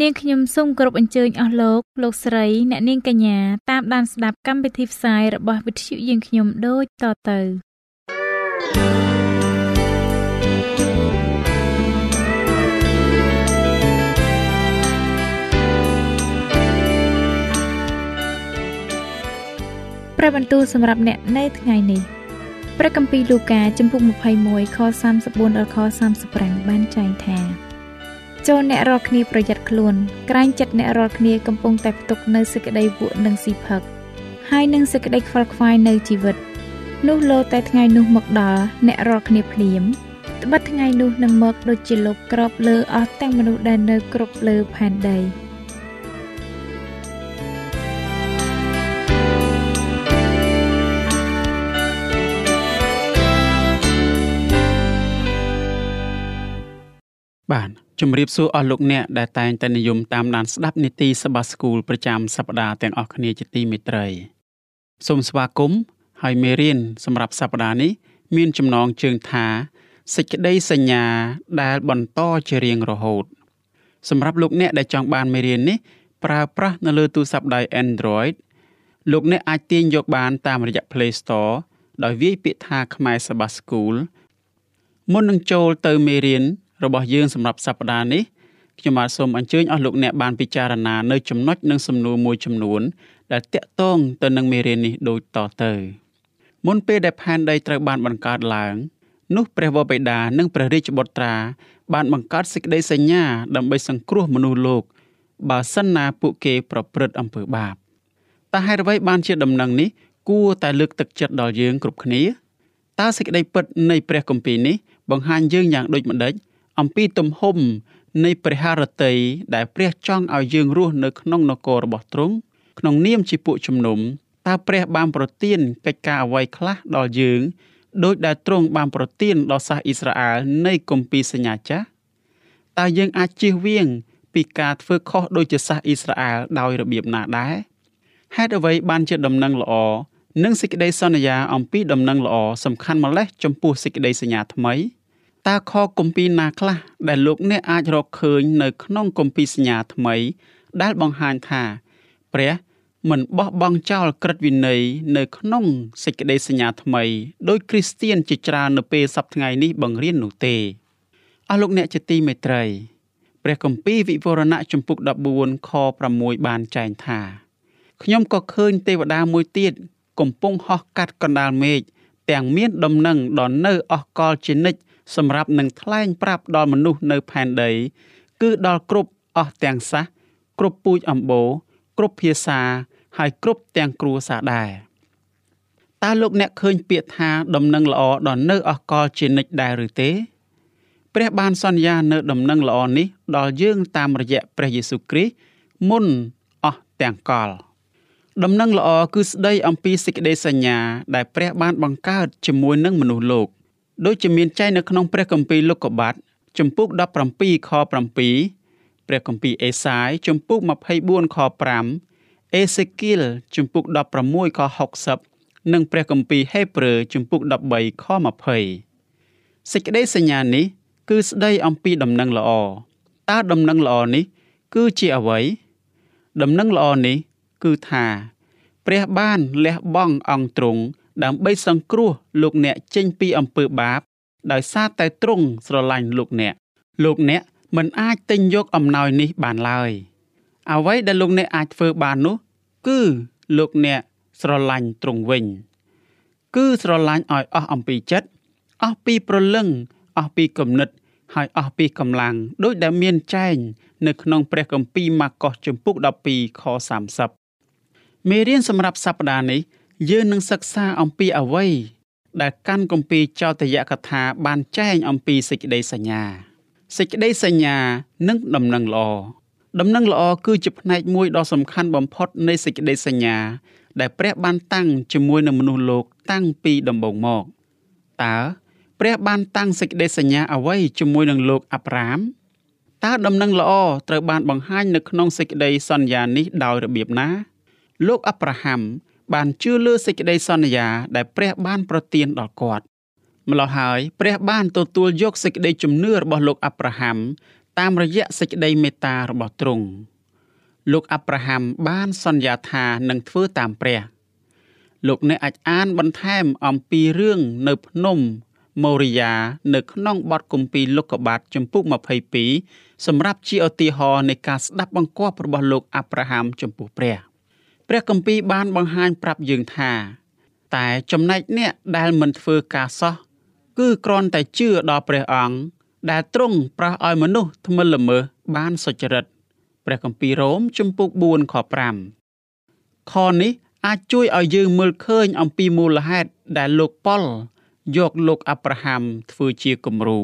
នាងខ្ញុំសូមគោរពអញ្ជើញអស់លោកលោកស្រីអ្នកនាងកញ្ញាតាមដានស្ដាប់កម្មវិធីផ្សាយរបស់វិទ្យុយើងខ្ញុំដូចតទៅព្រះបន្ទូលសម្រាប់អ្នកនៅថ្ងៃនេះព្រះគម្ពីរលូកាចំពុក21ខ34ដល់ខ35បានចែងថា ចូលអ្នករាល់គ្នាប្រយ័ត្នខ្លួន ក្រែងចិត្តអ្នករាល់គ្នាកំពុងតែផ្ទុកនៅសេចក្តីវក់និងស៊ីផឹកហើយនឹងសេចក្តីខ្វល់ខ្វាយនៅជីវិត នោះលោតែថ្ងៃនោះមកដល់អ្នករាល់គ្នាភ្លាមត្បិតថ្ងៃនោះនឹងមកដូចជាលោកក្របលើអស់ទាំងមនុស្សដែលនៅគ្រប់លើផែនដី។ ជំរាបសួរអស់លោកអ្នកដែលតែងតែនិយមតាមដានស្ដាប់នីតិសបាស្គូលប្រចាំសប្ដាហ៍ទាំងអស់គ្នាជាទីមេត្រីសូមស្វាគមន៍ហើយមេរៀនសម្រាប់សប្ដាហ៍នេះ មានចំណងជើងថាសេចក្តីសញ្ញាដែលបន្តជារៀងរហូត សម្រាប់លោកអ្នកដែលចង់បានមេរៀននេះប្រើប្រាស់នៅលើទូរស័ព្ទដៃ Android លោកអ្នកអាចទាញយកបានតាមរយៈ Play Store ដោយវាយពាក្យថាខ្មែរសបាស្គូលមុននឹងចូលទៅមេរៀន របស់យើងសម្រាប់សប្តាហ៍នេះខ្ញុំបាទសូមអញ្ជើញអស់លោកអ្នកបានពិចារណានៅចំណុចនិងសំណួរមួយចំនួន ដែលតាក់ទងទៅនឹងមេរៀននេះដូចតទៅមុនពេលដែលផែនដីត្រូវបានបង្កើតឡើងនោះព្រះវរបិតានិងព្រះរាជបុត្រា បានបង្កើតសេចក្តីសញ្ញា ដើម្បីសង្គ្រោះមនុស្សលោក បើសិនណាពួកគេប្រព្រឹត្តអំពើបាបតើហេតុអ្វីបានជាដំណឹងនេះគួរតែលើកទឹកចិត្តដល់យើងគ្រប់គ្នាតើសេចក្តីពិតនៃព្រះគម្ពីរនេះបង្ហាញយើងយ៉ាងដូចម្តេច អំពីទំហំនៃព្រះハរតីដែលព្រះចង់ឲ្យយើងរស់នៅក្នុងនគររបស់ទ្រង់ក្នុងនាមជាពួកជំនុំតើព្រះបានប្រទានកិច្ចការអ្វីខ្លះដល់យើងដោយដែលទ្រង់បានប្រទានដល់សាសអ៊ីស្រាអែលនៃគម្ពីរសញ្ញាចាស់តើយើងអាចជៀសវាងពីការធ្វើខុសដូចជាសាសអ៊ីស្រាអែលដោយរបៀបណាដែរហេតុអ្វីបានជាដំណឹងល្អនិងសេចក្តីសន្យាអំពីដំណឹងល្អសំខាន់ម្លេះចំពោះសេចក្តីសញ្ញាថ្មី តើខគម្ពីរណាខ្លះដែលលោកអ្នកអាចរកឃើញនៅក្នុងគម្ពីរសញ្ញាថ្មី ដែលបង្ហាញថា ព្រះមិនបោះបង់ចោលក្រឹតវិន័យនៅក្នុងសេចក្តីសញ្ញាថ្មីដោយគ្រីស្ទៀនជាច្រើននៅពេលសប្តាហ៍នេះបង្រៀននោះទេអស់លោកអ្នកជាទីមេត្រីព្រះគម្ពីរវិវរណៈជំពូក14ខ6បានចែងថាខ្ញុំក៏ឃើញទេវតាមួយទៀតកំពុងហោះកាត់កណ្ដាលមេឃទាំងមានដំណឹងដល់នៅអស់កលជានិច្ច សម្រាប់នឹងថ្លែងប្រាប់ដល់មនុស្សនៅផែនដី គឺដល់គ្រប់អស់ទាំងសាសគ្រប់ពូជអម្បូរគ្រប់ភាសាហើយគ្រប់ទាំងគ្រួសារដែរតើលោកអ្នកឃើញពាក្យថាដំណឹងល្អដល់នៅអស់កលជានិច្ចដែរឬទេព្រះបានសន្យានៅដំណឹងល្អនេះដល់យើងតាមរយៈព្រះយេស៊ូវគ្រីស្ទមុនអស់ទាំងកលដំណឹងល្អគឺស្ដីអំពីសេចក្តីសញ្ញាដែលព្រះបានបង្កើតជាមួយនឹងមនុស្សលោក ដូចជាមានចែងនៅក្នុងព្រះគម្ពីរលោកុបាទជំពូក17ខ7ព្រះគម្ពីរអេសាយជំពូក24ខ5អេសេគៀលជំពូក16ខ60និងព្រះគម្ពីរហេព្រើរជំពូក13ខ20សេចក្តីសញ្ញានេះ គឺស្ដីអំពីដំណឹងល្អតើដំណឹងល្អនេះ គឺជាអ្វីដំណឹងល្អនេះ គឺថា ព្រះបានលះបង់អង្គទ្រង់ ដើម្បីសង្គ្រោះលោកអ្នកចេញពីអំពើបាប ដោយសារតែទ្រង់ស្រឡាញ់លោកអ្នកលោកអ្នកមិនអាចទិញយកអំណោយនេះបានឡើយអ្វីដែលលោកអ្នកអាចធ្វើបាននោះ គឺលោកអ្នកស្រឡាញ់ទ្រង់វិញ គឺស្រឡាញ់ឲ្យអស់អំពីចិត្តអស់ពីប្រលឹងអស់ពីគំនិត ហើយអស់ពីកម្លាំងដោយដែលមានចែងនៅក្នុងព្រះគម្ពីរម៉ាកុសជំពូក12ខ30មេរៀនសម្រាប់សប្តាហ៍នេះ យើងនឹងសិក្សាអំពីអ្វីដែលកាន់គម្ពីរចោទយកថាបានចែងអំពីសេចក្តីសញ្ញាសេចក្តីសញ្ញានិងដំណឹងល្អដំណឹងល្អគឺជាផ្នែកមួយដ៏សំខាន់បំផុតនៃសេចក្តីសញ្ញា ដែលព្រះបានតាំងជាមួយនឹងមនុស្សលោកតាំងពីដំបូងមកតើព្រះបានតាំងសេចក្តីសញ្ញាអ្វីជាមួយនឹងលោកអាប់រ៉ាមតើដំណឹងល្អត្រូវបានបង្ហាញនៅក្នុងសេចក្តីសន្យានេះដោយរបៀបណា លោកអាប់រ៉ាហាំ បានជឿលើសេចក្តីសន្យាដែលព្រះបានប្រទានដល់គាត់ម្ល៉េះហើយព្រះបានទទួលយកសេចក្តីជំនឿរបស់លោកអាប់រ៉ាហាំតាមរយៈសេចក្តីមេត្តារបស់ទ្រង់លោកអាប់រ៉ាហាំបានសន្យាថានឹងធ្វើតាមព្រះលោកអ្នកអាចអានបន្ថែមអំពីរឿងនៅភ្នំម៉ូរីយ៉ានៅក្នុងបទគម្ពីរលោកុបាទចំពុក22សម្រាប់ជាឧទាហរណ៍នៃការស្ដាប់បង្គាប់របស់លោកអាប់រ៉ាហាំចំពោះព្រះ ព្រះគម្ពីរបានបង្ហាញប្រាប់យើងថា តែចំណែកអ្នកដែលមិនធ្វើការសោះគឺគ្រាន់តែជឿដល់ព្រះអង្គដែលទ្រង់ប្រោសឲ្យមនុស្សថ្មិលល្មើសបានសុចរិតព្រះគម្ពីររ៉ូមជំពូក4ខ5ខនេះអាចជួយឲ្យយើងមើលឃើញអំពីមូលហេតុដែលលោកប៉ុលយកលោកអាប់រ៉ាហាំធ្វើជាគំរូ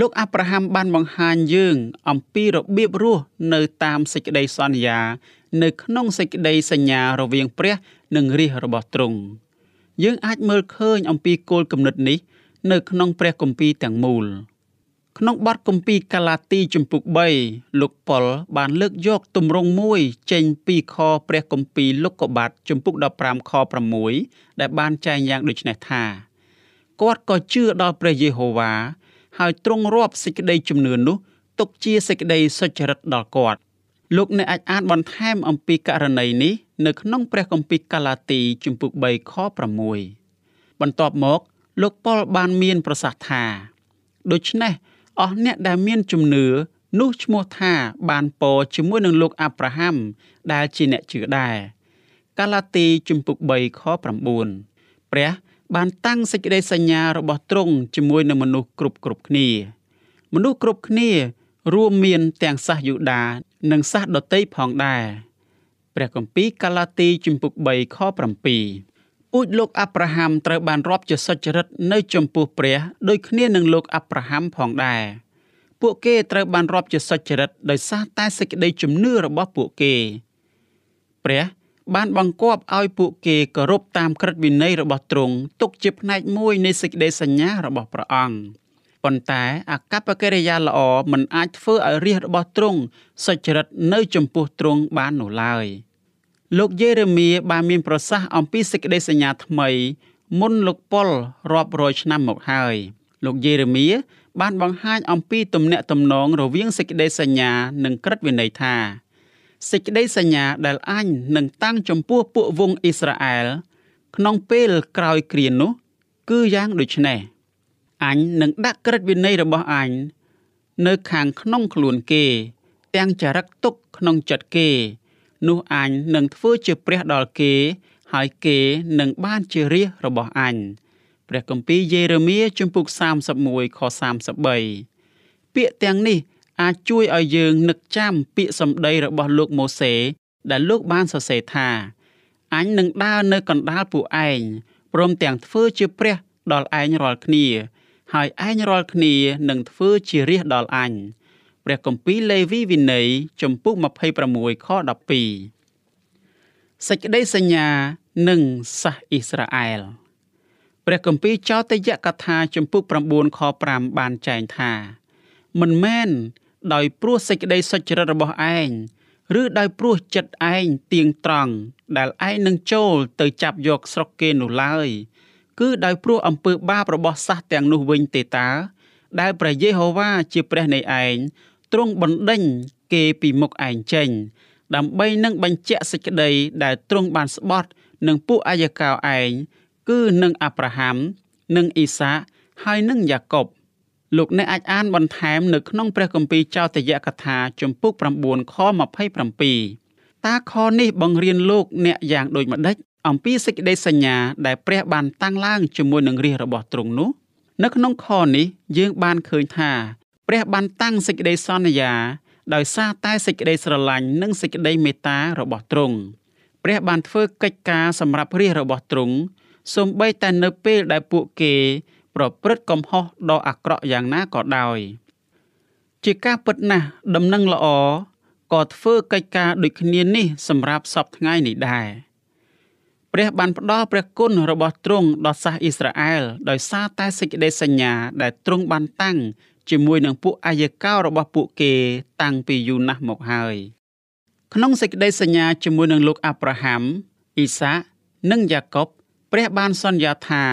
លោកអាប់រ៉ាហាំបានបង្ហាញយើងអំពីរបៀបរស់នៅតាមសេចក្តីសន្យា នៅក្នុងសេចក្តីសញ្ញារវាងព្រះនិងរាជរបស់ទ្រង់យើងអាចមើលឃើញអំពីគោលគំនិតនេះ នៅក្នុងព្រះគម្ពីរទាំងមូល ក្នុងបទគម្ពីរកាឡាទីជំពូក3លោកប៉ុលបានលើកយកទម្រង់មួយចេញពីខព្រះគម្ពីរលោកុបាទជំពូក15ខ6ដែលបានចែងយ៉ាងដូចនេះថាគាត់ក៏ជឿដល់ព្រះយេហូវ៉ាហើយទ្រង់រាប់សេចក្តីជំនឿនោះទុកជាសេចក្តីសុចរិតដល់គាត់ លោកអ្នកអាចអានបន្ថែមអំពីករណីនេះនៅក្នុងព្រះគម្ពីរកាឡាទីជំពូក3ខ6បន្ទាប់មកលោកប៉ុលបានមានប្រសាសន៍ថាដូច្នេះអស់អ្នកដែលមានជំនឿនោះឈ្មោះថាបានពរជាមួយនឹងលោកអាប់រ៉ាហាំដែលជាអ្នកជឿដែរកាឡាទីជំពូក3ខ9ព្រះបានតាំងសេចក្តីសញ្ញារបស់ទ្រង់ជាមួយនឹងមនុស្សគ្រប់គ្រប់គ្នា មនុស្សគ្រប់គ្នា រួមមានទាំងសាសយូដានិងសាសដតីផងដែរព្រះគម្ពីរកាឡាទីជំពូក3ខ7ពូជលោកអាប់រ៉ាហាំត្រូវបានរាប់ជាសុចរិតនៅចំពោះព្រះដូចគ្នានឹងលោកអាប់រ៉ាហាំផងដែរពួកគេត្រូវបានរាប់ជាសុចរិតដោយសារតែសេចក្តីជំនឿរបស់ពួកគេព្រះបានបង្គាប់ឲ្យពួកគេគោរពតាមក្រឹតវិន័យរបស់ទ្រង់ទុកជាផ្នែកមួយនៃសេចក្តីសញ្ញារបស់ព្រះអង្គ ប៉ុន្តែអកប្បកិរិយាល្អមិនអាចធ្វើឲ្យរាជរបស់ទ្រង់សុចរិតនៅចំពោះទ្រង់បាននោះឡើយលោកយេរេមៀបានមានប្រសាសន៍អំពីសេចក្តីសញ្ញាថ្មី មុនលោកប៉ុលរាប់រយឆ្នាំមកហើយលោកយេរេមៀបានបង្ហាញអំពីទំនាក់ទំនងរវាងសេចក្តីសញ្ញានិងក្រឹតវិន័យថាសេចក្តីសញ្ញាដែលអញនឹងតាំងចំពោះពួកវងអ៊ីស្រាអែលក្នុងពេលក្រោយគ្រានោះ គឺយ៉ាងដូចនេះ អញនឹងដាក់ក្រឹតវិន័យរបស់អញនៅខាងក្នុងខ្លួនគេ ទាំងចរិតទុកក្នុងចិត្តគេ នោះអញនឹងធ្វើជាព្រះដល់គេ ហើយគេនឹងបានជារាជរបស់អញព្រះគម្ពីរយេរេមៀជំពូក31ខ33ពាក្យទាំងនេះអាចជួយឲ្យយើងនឹកចាំពាក្យសម្ដីរបស់លោកម៉ូសេ ដែលលោកបានសរសេរថាអញនឹងដើរនៅកណ្ដាលពួកឯងព្រមទាំងធ្វើជាព្រះដល់ឯងរាល់គ្នា ហើយឯងរាល់គ្នានឹងធ្វើជារាជដល់អញព្រះគម្ពីរលេវីវិន័យចំពុក26ខ12សេចក្តីសញ្ញានិងសាសអ៊ីស្រាអែលព្រះគម្ពីរចោទយកថាចំពុក9ខ5បានចែងថា មិនមែនដោយព្រោះសេចក្តីសុចរិតរបស់ឯងឬដោយព្រោះចិត្តឯងទៀងត្រង់ដែលឯងនឹងចូលទៅចាប់យកស្រុកគេនោះឡើយ គឺដោយព្រោះអំពើបាបរបស់សះទាំងនោះវិញទេតា ដែលព្រះយេហូវ៉ាជាព្រះនៃឯងទ្រង់បណ្ដេញគេពីមុខឯងចេញ ដើម្បីនឹងបញ្ជាក់សេចក្តីដែលទ្រង់បានស្បត់នឹងពួកអាយកោឯងគឺនឹងអាប់រ៉ាហាំនិងអ៊ីសាហើយនឹងយ៉ាកុបលោកអ្នកអាចអានបន្ថែមនៅក្នុងព្រះគម្ពីរចោទយកថាជំពូក9ខ27តើខនេះបង្រៀនលោកអ្នកយ៉ាងដូចម្ដេច អំពីសេចក្តីសញ្ញាដែលព្រះបានតាំងឡើងជាមួយនឹងរាជរបស់ទ្រង់នោះនៅក្នុងខនេះយើងបានឃើញថាព្រះបានតាំងសេចក្តីសន្យាដោយសារតែសេចក្តីស្រឡាញ់និងសេចក្តីមេត្តារបស់ទ្រង់ព្រះបានធ្វើកិច្ចការសម្រាប់រាជរបស់ទ្រង់សូម្បីតែនៅពេលដែលពួកគេ ប្រព្រឹត្តកំហុសដ៏អាក្រក់យ៉ាងណាក៏ដោយ ជាការពិតណាស់ដំណឹងល្អក៏ធ្វើកិច្ចការដូចគ្នានេះសម្រាប់សពថ្ងៃនេះដែរ ព្រះបានផ្ដល់ព្រះគុណរបស់ទ្រង់ដល់សាសអ៊ីស្រាអែលដោយសារតែសេចក្តីសញ្ញាដែលទ្រង់បានតាំងជាមួយនឹងពួកអាយកោរបស់ពួកគេតាំងពីយូរណាស់មកហើយក្នុងសេចក្តីសញ្ញាជាមួយនឹងលោកអាប់រ៉ាហាំអ៊ីសានិងយ៉ាកុបព្រះបានសន្យាថា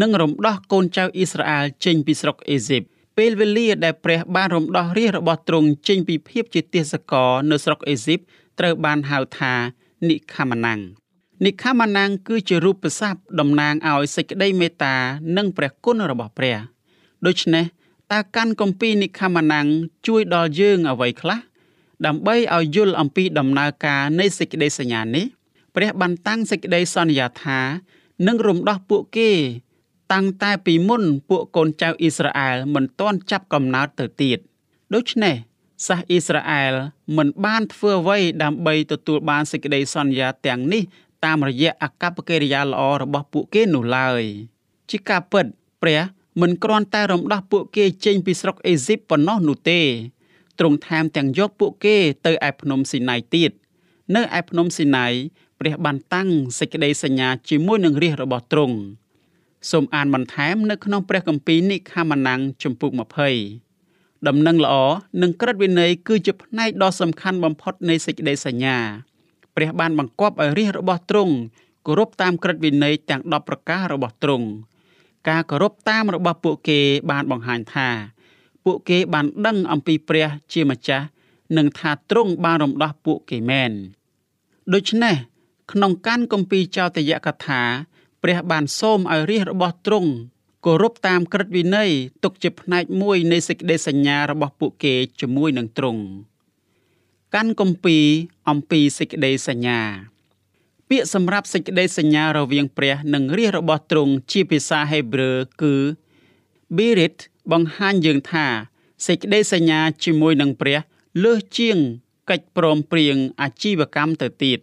នឹងរំដោះកូនចៅអ៊ីស្រាអែលចេញពីស្រុកអេស៊ីបពេលវេលាដែលព្រះបានរំដោះរាជរបស់ទ្រង់ចេញពីភាពជាទាសករនៅស្រុកអេស៊ីបត្រូវបានហៅថានិខាម៉ាណាំង និខាម៉ាណាំងគឺជារូបស័ព្ទតំណាងឲ្យសេចក្តីមេត្តានិងព្រះគុណរបស់ព្រះដូច្នេះតើកាន់គម្ពីរនិខាម៉ាណាំងជួយដល់យើងអ្វីខ្លះដើម្បីឲ្យយល់អំពីដំណើរការនៃសេចក្តីសញ្ញានេះព្រះបានតាំងសេចក្តីសន្យាថានឹងរំដោះពួកគេ តាំងតែពីមុនពួកកូនចៅអ៊ីស្រាអែលមិនទាន់ចាប់កំណើតទៅទៀតដូច្នេះសាសអ៊ីស្រាអែលមិនបានធ្វើអ្វីដើម្បីទទួលបានសេចក្តីសន្យាទាំងនេះ តាមរយៈអកប្បកិរិយាល្អរបស់ពួកគេនោះឡើយជាការពិតព្រះមិនគ្រាន់តែរំដោះពួកគេចេញពីស្រុកអេស៊ីបប៉ុណ្ណោះនោះទេទ្រង់ថែមទាំងយកពួកគេទៅឯភ្នំស៊ីណៃទៀតនៅឯភ្នំស៊ីណៃព្រះបានតាំងសេចក្តីសញ្ញាជាមួយនឹងរាជរបស់ទ្រង់សូមអានបន្ថែមនៅក្នុងព្រះគម្ពីរនិខាម៉ាណាំងជំពូក20ដំណឹងល្អនិងក្រឹតវិន័យគឺជាផ្នែកដ៏សំខាន់បំផុតនៃសេចក្តីសញ្ញា ព្រះបានបង្គាប់ឲ្យរាជរបស់ទ្រង់គោរពតាមក្រឹតវិន័យទាំង10ប្រការរបស់ទ្រង់ការគោរពតាមរបស់ពួកគេបានបង្ហាញថា ពួកគេបានដឹងអំពីព្រះជាម្ចាស់និងថាទ្រង់បានរំដោះពួកគេមែនដូច្នេះក្នុងកាន់គម្ពីរចោទយកថា ព្រះបានសូមឲ្យរាជរបស់ទ្រង់គោរពតាមក្រឹតវិន័យទុកជាផ្នែកមួយនៃសេចក្តីសញ្ញារបស់ពួកគេជាមួយនឹងទ្រង់ កាន់គម្ពីរអំពីសេចក្តីសញ្ញា ពាក្យសម្រាប់សេចក្តីសញ្ញារវាងព្រះនិងរាជរបស់ទ្រង់ជាភាសាហេប្រឺគឺ Birit បង្ហាញយើងថាសេចក្តីសញ្ញាជាមួយនឹងព្រះលើសជាងកិច្ចព្រមព្រៀងអាជីវកម្មទៅទៀត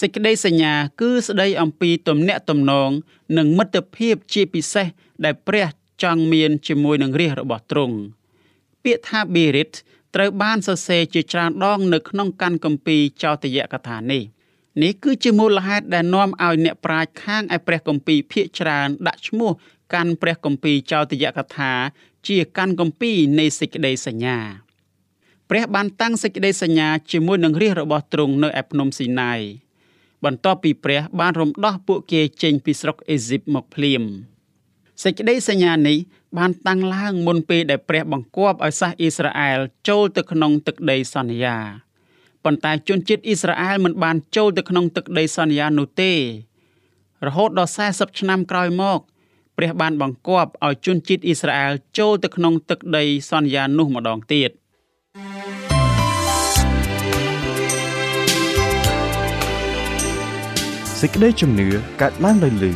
សេចក្តីសញ្ញាគឺស្ដីអំពីទំនាក់ទំនងនិងមិត្តភាពជាពិសេសដែលព្រះចង់មានជាមួយនឹងរាជរបស់ទ្រង់ពាក្យថា Birit ត្រូវបានសរសេរជាច្រើនដងនៅក្នុងកាន់គម្ពីរចោទយកថានេះនេះគឺជាមូលហេតុដែលនាំឲ្យអ្នកប្រាជ្ញខាងឯព្រះគម្ពីរភាគច្រើនដាក់ឈ្មោះកាន់ព្រះគម្ពីរចោទយកថាជាកាន់គម្ពីរនៃសេចក្តីសញ្ញាព្រះបានតាំងសេចក្តីសញ្ញាជាមួយនឹងរាជរបស់ទ្រង់នៅឯភ្នំស៊ីណាយបន្ទាប់ពីព្រះបានរំដោះពួកគេចេញពីស្រុកអេស៊ីបមកភ្លាម សេចក្តីសញ្ញានេះបានតាំងឡើងមុនពេលដែលព្រះបង្គាប់ឲ្យសាសអ៊ីស្រាអែលចូលទៅក្នុងទឹកដីសន្យាប៉ុន្តែជនជាតិអ៊ីស្រាអែលមិនបានចូលទៅក្នុងទឹកដីសន្យានោះទេ រហូតដល់40ឆ្នាំក្រោយមកព្រះបានបង្គាប់ឲ្យជនជាតិអ៊ីស្រាអែលចូលទៅក្នុងទឹកដីសន្យានោះម្ដងទៀត។សេចក្តីជំនឿកើតឡើងដោយលឺ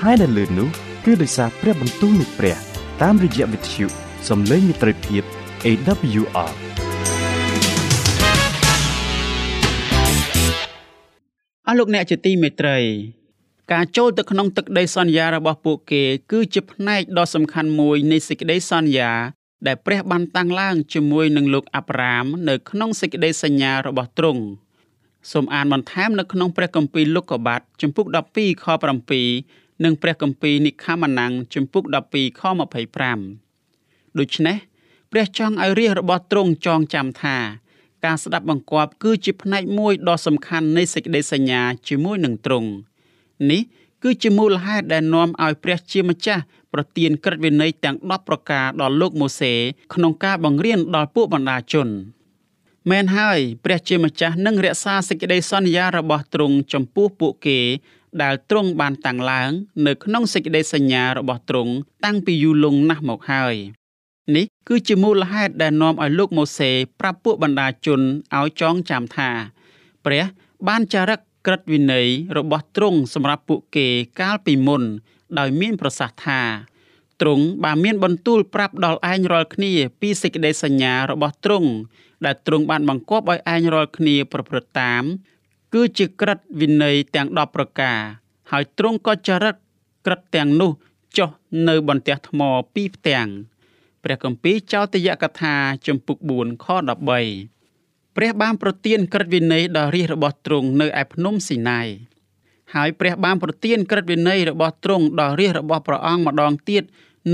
ហើយដែលលឺនោះ គឺដោយសារព្រះបន្ទូលនៃព្រះ តាមរយៈវិទ្យុសំឡេងមិត្តភាព AWR អស់លោកអ្នកជាទីមេត្រី ការចូលទៅក្នុងទឹកដីសន្យារបស់ពួកគេ គឺជាផ្នែកដ៏សំខាន់មួយនៃសេចក្តីសន្យា ដែលព្រះបានតាំងឡើងជាមួយនឹងលោកអាប់រ៉ាមនៅក្នុងសេចក្តីសញ្ញារបស់ទ្រង់សូមអានបន្ថែមនៅក្នុងព្រះគម្ពីរលោកុបាទជំពូក12ខ7 និងព្រះគម្ពីរនិខាម៉ាណាំងជំពូក12ខ25ដូច្នេះព្រះចង់ឲ្យរាជរបស់ទ្រង់ចងចាំថាការស្ដាប់បង្គាប់គឺជាផ្នែកមួយដ៏សំខាន់នៃសេចក្តីសញ្ញាជាមួយនឹងទ្រង់នេះគឺជាមូលហេតុដែលនាំឲ្យព្រះជាម្ចាស់ប្រទានក្រឹតវិន័យទាំង10ប្រការដល់លោកម៉ូសេក្នុងការបង្រៀនដល់ពួកបណ្ដាជនមែនហើយព្រះជាម្ចាស់នឹងរក្សាសេចក្តីសន្យារបស់ទ្រង់ចំពោះពួកគេ ដែលទ្រង់បានតាំងឡើង នៅក្នុងសេចក្តីសញ្ញារបស់ទ្រង់តាំងពីយូរលង់ណាស់មកហើយនេះគឺជាមូលហេតុដែលនាំឲ្យលោកម៉ូសេប្រាប់ពួកបណ្ដាជនឲ្យចងចាំថា ព្រះបានចារឹកក្រឹតវិន័យរបស់ទ្រង់សម្រាប់ពួកគេកាលពីមុន ដោយមានប្រសាសន៍ថាទ្រង់បានមានបន្ទូលប្រាប់ដល់ឯងរាល់គ្នាពីសេចក្តីសញ្ញារបស់ទ្រង់ដែលទ្រង់បានបង្គាប់ឲ្យឯងរាល់គ្នាប្រព្រឹត្តតាម គឺជាក្រឹតវិន័យទាំង10ប្រការ ហើយទ្រង់ក៏ចរិតក្រឹតទាំងនោះចុះនៅបន្ទះថ្មពីរផ្ទាំងព្រះគម្ពីរចោទយកថាជំពូក4ខ13ព្រះបានប្រទានក្រឹតវិន័យដ៏រាជរបស់ទ្រង់នៅឯភ្នំស៊ីណាយហើយព្រះបានប្រទានក្រឹតវិន័យរបស់ទ្រង់ដ៏រាជរបស់ព្រះអង្គម្ដងទៀត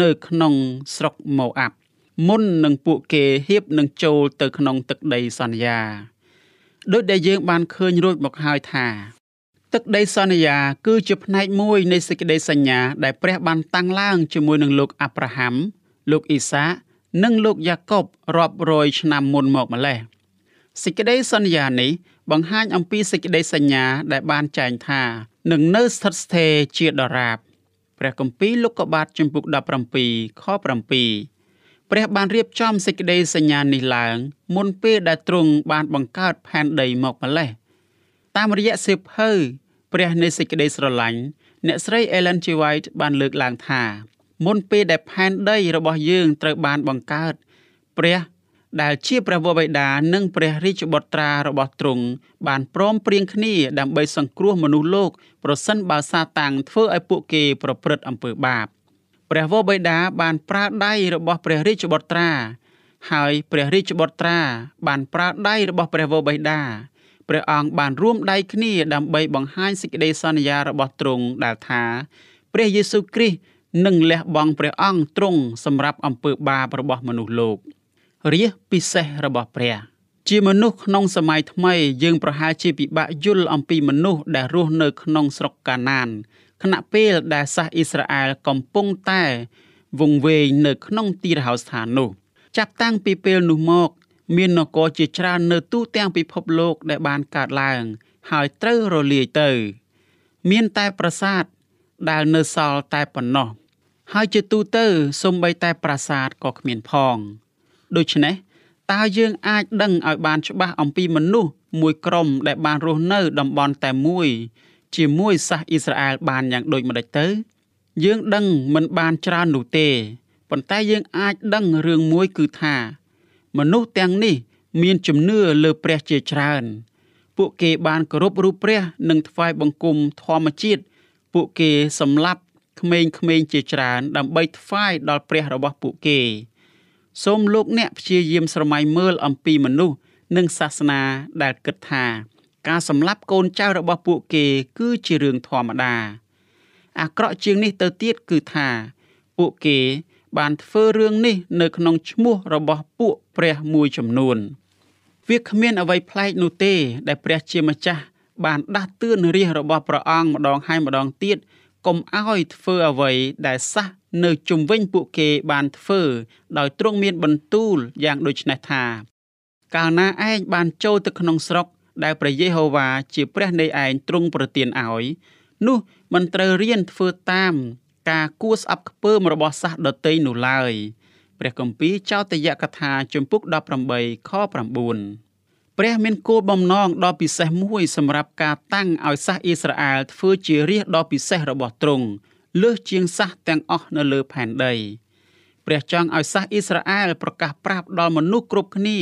នៅក្នុងស្រុកម៉ូអាប់មុននឹងពួកគេហៀបនឹងចូលទៅក្នុងទឹកដីសន្យា ដោយដែលយើងបានឃើញរួចមកហើយថា ទឹកដីសន្យា គឺជាផ្នែកមួយនៃសេចក្តីសញ្ញា ដែលព្រះបានតាំងឡើងជាមួយនឹងលោកអាប់រ៉ាហាំលោកអ៊ីសានិងលោកយ៉ាកុបរាប់រយឆ្នាំមុនមកម្លេះសេចក្តីសន្យានេះបង្ហាញអំពីសេចក្តីសញ្ញាដែលបានចែងថានឹងនៅស្ថិតស្ថេរជាដរាបព្រះគម្ពីរលោកុបាទជំពូក17ខ7 ព្រះបានរៀបចំសេចក្តីសញ្ញានេះឡើងមុនពេលដែលទ្រង់បានបង្កើតផែនដីមកម្លេះតាមរយៈសៀវភៅព្រះនៃសេចក្តីស្រឡាញ់អ្នកស្រី Ellen G. White បានលើកឡើងថាមុនពេលដែលផែនដីរបស់យើងត្រូវបានបង្កើតព្រះដែលជាព្រះវរបិតានិងព្រះរាជបុត្រារបស់ទ្រង់បានព្រមព្រៀងគ្នាដើម្បីសង្គ្រោះមនុស្សលោកប្រសិនបើសាតាំងធ្វើឲ្យពួកគេប្រព្រឹត្តអំពើបាប ព្រះវរបិតាបានប្រើដៃរបស់ព្រះរាជបុត្រា ហើយព្រះរាជបុត្រា បានប្រើដៃរបស់ព្រះវរបិតាព្រះអង្គបានរួមដៃគ្នាដើម្បីបង្ហាញសេចក្តីសន្យារបស់ទ្រង់ដែលថាព្រះយេស៊ូវគ្រីស្ទនឹងលះបង់ព្រះអង្គទ្រង់សម្រាប់អំពើបាបរបស់មនុស្សលោករាជពិសេសរបស់ព្រះ ជាមនុស្សក្នុងសម័យថ្មីយើងប្រហែលជាពិបាកយល់អំពីមនុស្សដែលរស់នៅក្នុងស្រុកកាណាន ខណៈពេលដែលសាសអ៊ីស្រាអែលកំពុងតែវង្វេងនៅក្នុងទីរហោស្ថាននោះ ចាប់តាំងពីពេលនោះមក មាននគរជាច្រើននៅទូទាំងពិភពលោកដែលបានកើតឡើង ហើយត្រូវរលាយទៅ មានតែប្រាសាទដែលនៅសល់តែប៉ុណ្ណោះហើយជាទូទៅសូម្បីតែប្រាសាទក៏គ្មានផង ដូច្នេះតើយើងអាចដឹងឲ្យបានច្បាស់អំពីមនុស្សមួយក្រុមដែលបានរស់នៅតំបន់តែមួយ ជាមួយសាសអ៊ីស្រាអែលបានយ៉ាងដូចម្តេចទៅ យើងដឹងមិនបានច្រើននោះទេប៉ុន្តែយើងអាចដឹងរឿងមួយគឺថា មនុស្សទាំងនេះ មានជំនឿលើព្រះជាច្រើន ពួកគេបានគោរពរូបព្រះ និងថ្វាយបង្គំធម្មជាតិពួកគេសម្លាប់ក្មេងៗជាច្រើន ដើម្បីថ្វាយដល់ព្រះរបស់ពួកគេសូមលោកអ្នកព្យាយាមស្រមៃមើលអំពីមនុស្សនិងសាសនាដែលគិតថា ការសម្លាប់កូនចៅរបស់ពួកគេគឺជារឿងធម្មតា អាក្រក់ជាងនេះទៅទៀតគឺថា ពួកគេបានធ្វើរឿងនេះនៅក្នុងឈ្មោះរបស់ពួកព្រះមួយចំនួន វាគ្មានអ្វីប្លែកនោះទេ ដែលព្រះជាម្ចាស់បានដាស់តឿនរាជរបស់ព្រះអង្គម្ដងហើយម្ដងទៀតកុំឲ្យធ្វើអ្វីដែលសះនៅជុំវិញពួកគេបានធ្វើ ដោយទ្រង់មានបន្ទូលយ៉ាងដូចនេះថា កាលណាឯងបានចូលទៅក្នុងស្រុក ដែលព្រះយេហូវ៉ាជាព្រះនៃឯងទ្រង់ប្រទានឲ្យនោះមិនត្រូវរៀនធ្វើតាមការគួស្អប់ខ្ពើមរបស់សាសដតីនោះឡើយព្រះគម្ពីរចោទយកថាជំពូក18ខ9ព្រះមានគោលបំណងដ៏ពិសេសមួយសម្រាប់ការតាំងឲ្យសាសអ៊ីស្រាអែលធ្វើជារាជដ៏ពិសេសរបស់ទ្រង់លើសជាងសាសទាំងអស់នៅលើផែនដីព្រះចង់ឲ្យសាសអ៊ីស្រាអែលប្រកាសប្រាប់ដល់មនុស្សគ្រប់គ្នា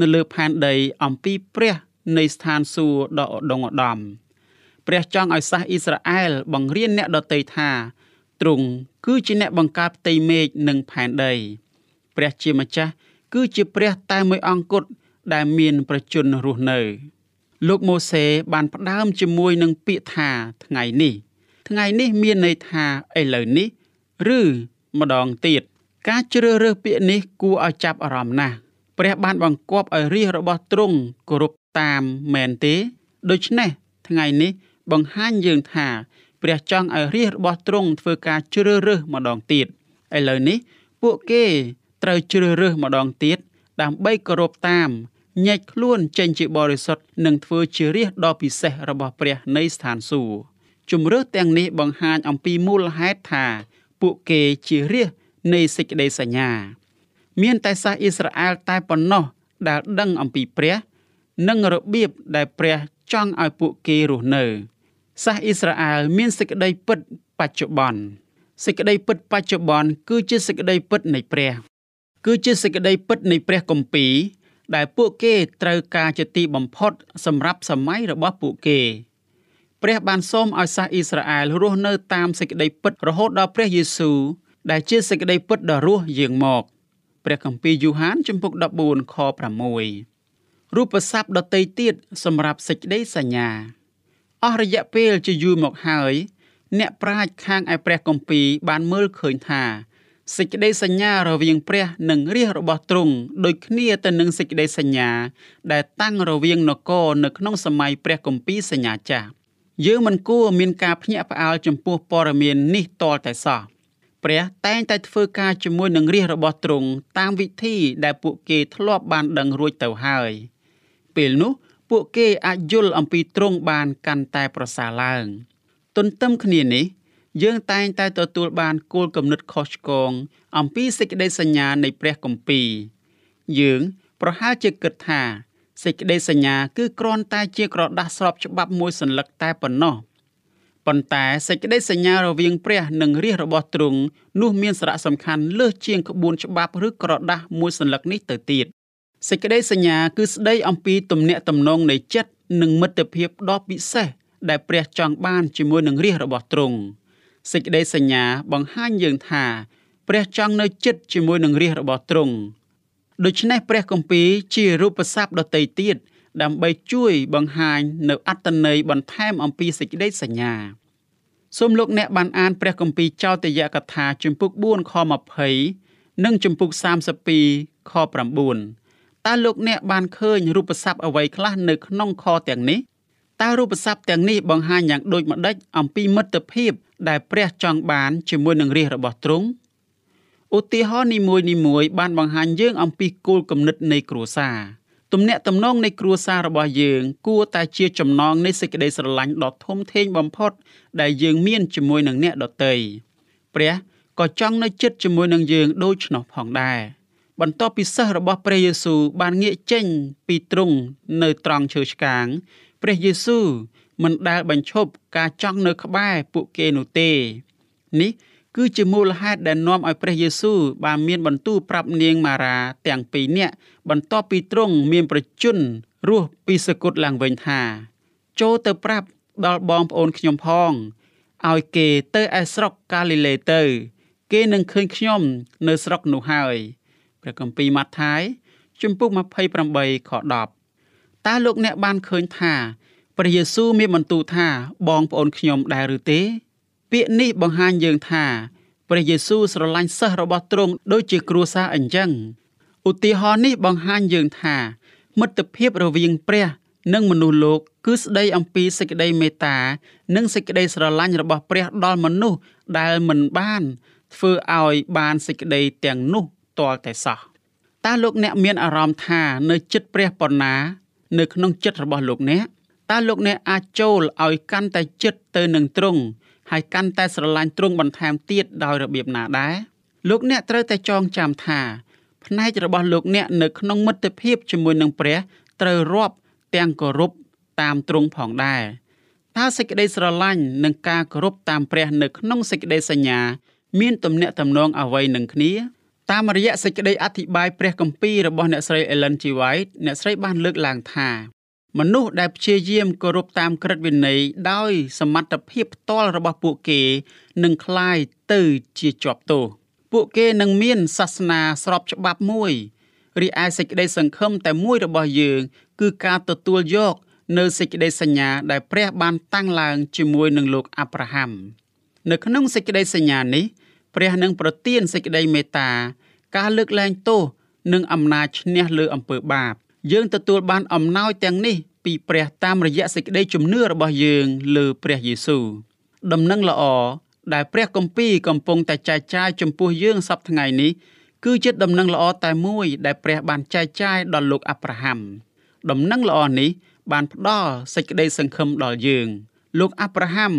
នៅលើផែនដីអំពីព្រះ នៃស្ថានសួគ៌ដ៏ឧត្តមឧត្តមព្រះចង់ឲ្យសាសអ៊ីស្រាអែលបង្រៀនអ្នកដទៃថាទ្រង់គឺជាអ្នកបង្កើតផ្ទៃមេឃនិងផែនដី ព្រះជាម្ចាស់គឺជាព្រះតែមួយអង្គគត់ដែលមានប្រជញ្ញរស់នៅ លោកម៉ូសេបានផ្ដើមជាមួយនឹងពាក្យថាថ្ងៃនេះ ថ្ងៃនេះមានន័យថាឥឡូវនេះ ឬម្ដងទៀត ការជ្រើសរើសពាក្យនេះគួរឲ្យចាប់អារម្មណ៍ណាស់ ព្រះបានបង្គាប់ឲ្យរាជរបស់ទ្រង់គោរពតាមមែនទេ ដូច្នេះថ្ងៃនេះបង្ហាញយើងថា ព្រះចង់ឲ្យរាជរបស់ទ្រង់ធ្វើការជ្រើសរើសម្ដងទៀតឥឡូវនេះពួកគេត្រូវជ្រើសរើសម្ដងទៀតដើម្បីគោរពតាមញែកខ្លួនចេញជាបរិសុទ្ធនិងធ្វើជារាជដ៏ពិសេសរបស់ព្រះនៃស្ថានសួគ៌ជំរឿទាំងនេះបង្ហាញអំពីមូលហេតុថា ពួកគេជារាជនៃសេចក្តីសញ្ញា មានតែសាសអ៊ីស្រាអែលតែប៉ុណ្ណោះដែលដឹងអំពីព្រះ និងរបៀបដែលព្រះចង់ឲ្យពួកគេរស់នៅសាសអ៊ីស្រាអែលមានសេចក្តីពិតបច្ចុប្បន្នសេចក្តីពិតបច្ចុប្បន្នគឺជាសេចក្តីពិតនៃព្រះ គឺជាសេចក្តីពិតនៃព្រះគម្ពីរដែលពួកគេត្រូវការជាទីបំផុតសម្រាប់សម័យរបស់ពួកគេព្រះបានសូមឲ្យសាសអ៊ីស្រាអែលរស់នៅតាមសេចក្តីពិតរហូតដល់ព្រះយេស៊ូវដែលជាសេចក្តីពិតដ៏រស់យាងមក ព្រះគម្ពីរយូហានជំពូក14ខ6រូបស័ព្ទដតីទៀតសម្រាប់សេចក្តីសញ្ញាអស់រយៈពេលជាយូរមកហើយ អ្នកប្រាជ្ញខាងឯព្រះគម្ពីរបានមើលឃើញថាសេចក្តីសញ្ញារវាងព្រះនិងរាជរបស់ទ្រង់ដូចគ្នាទៅនឹងសេចក្តីសញ្ញា ដែលតាំងរវាងនគរនៅក្នុងសម័យព្រះគម្ពីរសញ្ញាចាស់យើងមិនគួរមានការភ្ញាក់ផ្អើលចំពោះព័ត៌មាននេះតលតែសោះ ព្រះតែងតែធ្វើការជាមួយនឹងរាជរបស់ទ្រង់តាមវិធីដែលពួកគេធ្លាប់បានដឹងរួចទៅហើយ ពេលនោះពួកគេអាចយល់អំពីទ្រង់បានកាន់តែប្រសើរឡើង ទន្ទឹមគ្នានេះ យើងតែងតែទទួលបានគោលគំនិតខុសឆ្គងអំពីសេចក្តីសញ្ញានៃព្រះគម្ពីរយើងប្រហែលជាគិតថាសេចក្តីសញ្ញាគឺគ្រាន់តែជាក្រដាស់ស្របច្បាប់មួយសន្លឹកតែប៉ុណ្ណោះ ប៉ុន្តែសេចក្តីសញ្ញារវាងព្រះនិងរាជរបស់ទ្រង់នោះមានសារៈសំខាន់លើសជាងក្បួនច្បាប់ឬក្រដាស់មួយសន្លឹកនេះទៅទៀតសេចក្តីសញ្ញាគឺស្ដីអំពីទំនាក់ទំនងនៃចិត្តនិងមិត្តភាពដ៏ពិសេសដែលព្រះចង់បានជាមួយនឹងរាជរបស់ទ្រង់សេចក្តីសញ្ញាបង្ហាញយើងថា ព្រះចង់នៅចិត្តជាមួយនឹងរាជរបស់ទ្រង់ដូច្នេះព្រះគម្ពីរជារូបស័ព្ទដតីទៀត ដើម្បីជួយបង្ហាញនៅអត្តន័យបន្ថែមអំពីសេចក្តីសញ្ញាសូមលោកអ្នកបានអានព្រះគម្ពីរចោទយកថាជំពូក4ខ20និងជំពូក32ខ9តើលោកអ្នកបានឃើញរូបស័ព្ទអ្វីខ្លះនៅក្នុងខទាំងនេះតើរូបស័ព្ទទាំងនេះបង្ហាញយ៉ាងដូចម្ដេចអំពីមិត្តភាពដែលព្រះចង់បានជាមួយនឹងរាជរបស់ទ្រង់ឧទាហរណ៍នីមួយៗបានបង្ហាញយើងអំពីគោលគំនិតនៃគ្រួសារ ទំនាក់ទំនងនៃគ្រួសាររបស់យើង គួរតែជាចំណងនៃសេចក្តីស្រឡាញ់ដ៏ធំធេងបំផុត ដែលយើងមានជាមួយនឹងអ្នកដទៃព្រះក៏ចង់នៅជិតជាមួយនឹងយើងដូច្នោះផងដែរបន្ទាប់ពីសិស្សរបស់ព្រះយេស៊ូវបានងាកចេញពីទ្រង់នៅត្រង់ឈើឆ្កាង ព្រះយេស៊ូវមិនដែលបញ្ឈប់ការចង់នៅក្បែរពួកគេនោះទេ នេះ គឺជាមូលហេតុដែលនាំឲ្យព្រះយេស៊ូវបានមានបន្ទូលប្រាប់នាងម៉ារ៉ាទាំងពីរនាក់បន្ទាប់ពីទ្រង់មានប្រជញ្ញរស់ពីសគត់ឡើងវិញថា ចូលទៅប្រាប់ដល់បងប្អូនខ្ញុំផងឲ្យគេទៅឯស្រុកកាលីលេទៅ គេនឹងឃើញខ្ញុំនៅស្រុកនោះហើយព្រះគម្ពីរម៉ាថាយជំពូក28ខ10តើលោកអ្នកបានឃើញថាព្រះយេស៊ូវមានបន្ទូលថាបងប្អូនខ្ញុំដែរឬទេ ពាក្យនេះបង្ហាញយើងថាព្រះយេស៊ូវស្រឡាញ់សិស្សរបស់ទ្រង់ដូចជាគ្រួសារអញ្ចឹងឧទាហរណ៍នេះបង្ហាញយើងថា មិត្តភាពរវាងព្រះ និងមនុស្សលោកគឺស្ដីអំពីសេចក្តីមេត្តា និងសេចក្តីស្រឡាញ់របស់ព្រះដល់មនុស្សដែលមិនបាន ធ្វើឲ្យបានសេចក្តីទាំងនោះទាល់តែសោះតើលោកអ្នកមានអារម្មណ៍ថានៅចិត្តព្រះប៉ុណ្ណា នៅក្នុងចិត្តរបស់លោកអ្នកតើលោកអ្នកអាចចូលឲ្យកាន់តែចិត្តទៅនឹងទ្រង់ ហើយកាន់តែស្រឡាញ់ទ្រង់បន្ថែមទៀតដោយរបៀបណាដែរលោកអ្នកត្រូវតែចងចាំថាផ្នែករបស់លោកអ្នកនៅក្នុងមិត្តភាពជាមួយនឹងព្រះត្រូវរាប់ទាំងគោរពតាមទ្រង់ផងដែរតើសេចក្តីស្រឡាញ់និងការគោរពតាមព្រះនៅក្នុងសេចក្តីសញ្ញា មានទំនាក់ទំនងអ្វីនឹងគ្នាតាមរយៈសេចក្តីអធិប្បាយព្រះគម្ពីររបស់អ្នកស្រី Ellen G. White អ្នកស្រីបានលើកឡើងថា មនុស្សដែលព្យាយាមគោរពតាមក្រឹតវិន័យដោយសមត្ថភាពផ្ទាល់របស់ពួកគេនឹងคล้ายទៅជាជាប់ទោសពួកគេនឹងមានសាសនាស្របច្បាប់មួយរីឯសេចក្តីសង្ឃឹមតែមួយរបស់យើង គឺការទទួលយក នៅសេចក្តីសញ្ញាដែលព្រះបានតាំងឡើងជាមួយនឹងលោកអាប់រ៉ាហាំនៅក្នុងសេចក្តីសញ្ញានេះព្រះនឹងប្រទានសេចក្តីមេត្តា ការលើកលែងទោសនិងអំណាចឈ្នះលើអំពើបាប យើងទទួលបានអំណោយទាំងនេះពីព្រះតាមរយៈសេចក្តីជំនឿរបស់យើងលើព្រះយេស៊ូវដំណឹងល្អដែលព្រះគម្ពីរកំពុងតែចែកចាយចំពោះយើងសប្តាហ៍ថ្ងៃនេះគឺជាដំណឹងល្អតែមួយដែលព្រះបានចែកចាយដល់លោកអាប់រ៉ាហាំដំណឹងល្អនេះបានផ្ដល់សេចក្តីសង្ឃឹមដល់យើង លោកអាប់រ៉ាហាំ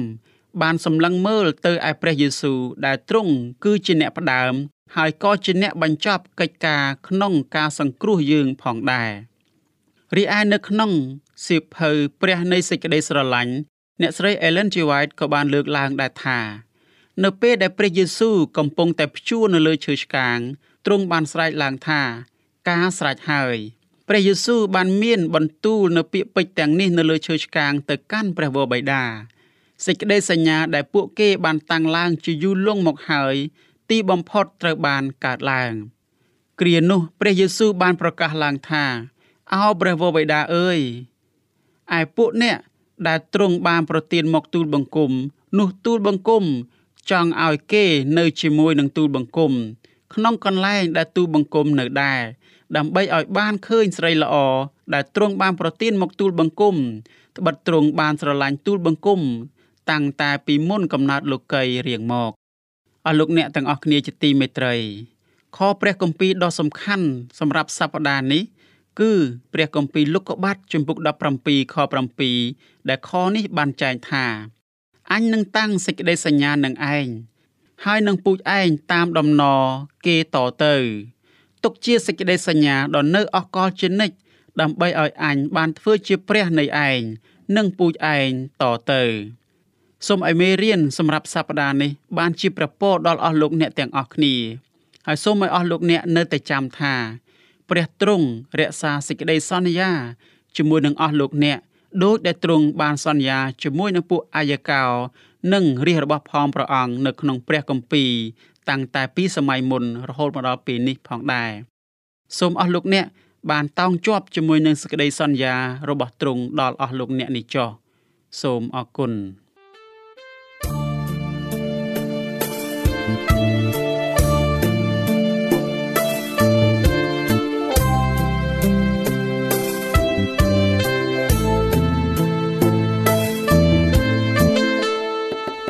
បានសម្លឹងមើលទៅឯព្រះយេស៊ូវដែលទ្រង់គឺជាអ្នកផ្ដើមហើយក៏ជាអ្នកបញ្ចប់កិច្ចការក្នុងការសង្គ្រោះយើងផងដែរ រីឯនៅក្នុងសៀវភៅព្រះនៃសេចក្តីស្រឡាញ់អ្នកស្រី Ellen G. White ក៏បានលើកឡើងដែរថា នៅពេលដែលព្រះយេស៊ូវកំពុងតែព្យួរនៅលើឈើឆ្កាងទ្រង់បានស្រែកឡើងថា ការស្រេចហើយព្រះយេស៊ូវបានមានបន្ទូលនៅពាក្យពេចន៍ទាំងនេះនៅលើឈើឆ្កាងទៅកាន់ព្រះវរបិតាសេចក្តីសញ្ញាដែលពួកគេបានតាំងឡើងជាយូរលង់មកហើយទីបំផុតត្រូវបានកើតឡើងគ្រានោះព្រះយេស៊ូវបានប្រកាសឡើងថា អោព្រះវរបិតាអើយឯពួកអ្នកដែលទ្រង់បានប្រទានមកទូលបង្គំ នោះទូលបង្គំ ចង់ឲ្យគេនៅជាមួយនឹងទូលបង្គំ ក្នុងកន្លែងដែលទូលបង្គំនៅដែរដើម្បីឲ្យបានឃើញស្រីល្អដែលទ្រង់បានប្រទានមកទូលបង្គំត្បិតទ្រង់បានស្រឡាញ់ទូលបង្គំ តាំងតែពីមុនកំណើតលោកីរៀងមកអស់លោកអ្នកទាំងអស់គ្នាជាទីមេត្រីខព្រះគម្ពីរដ៏សំខាន់សម្រាប់សប្តាហ៍នេះ គឺព្រះគម្ពីរលុកុបាតជំពូក17ខ7ដែលខនេះបានចែងថាអញនឹងតាំងសេចក្តីសញ្ញានឹងឯងហើយនឹងពូជឯងតាមដំណរគេតទៅទុកជាសេចក្តីសញ្ញាដ៏នៅអកលជានិច្ចដើម្បីឲ្យអញបានធ្វើជាព្រះនៃឯងនិងពូជឯងតទៅសូមឲ្យមេរៀនសម្រាប់សប្តាហ៍នេះបានជាប្រពោដល់អស់លោកអ្នកទាំងអស់គ្នាហើយសូមឲ្យអស់លោកអ្នកនៅតែចាំថា ព្រះទ្រង់រក្សាសេចក្តីសន្យាជាមួយនឹងអស់លោកអ្នកដោយដែលទ្រង់បានសន្យាជាមួយនឹងពួកអាយកោ និងរាជរបស់ផងព្រះអង្គនៅក្នុងព្រះគម្ពីរតាំងតែពីសម័យមុនរហូតមកដល់ពេលនេះផងដែរសូមអស់លោកអ្នកបានតោងជាប់ជាមួយនឹងសេចក្តីសន្យារបស់ទ្រង់ដល់អស់លោកអ្នកនេះចោះសូមអរគុណ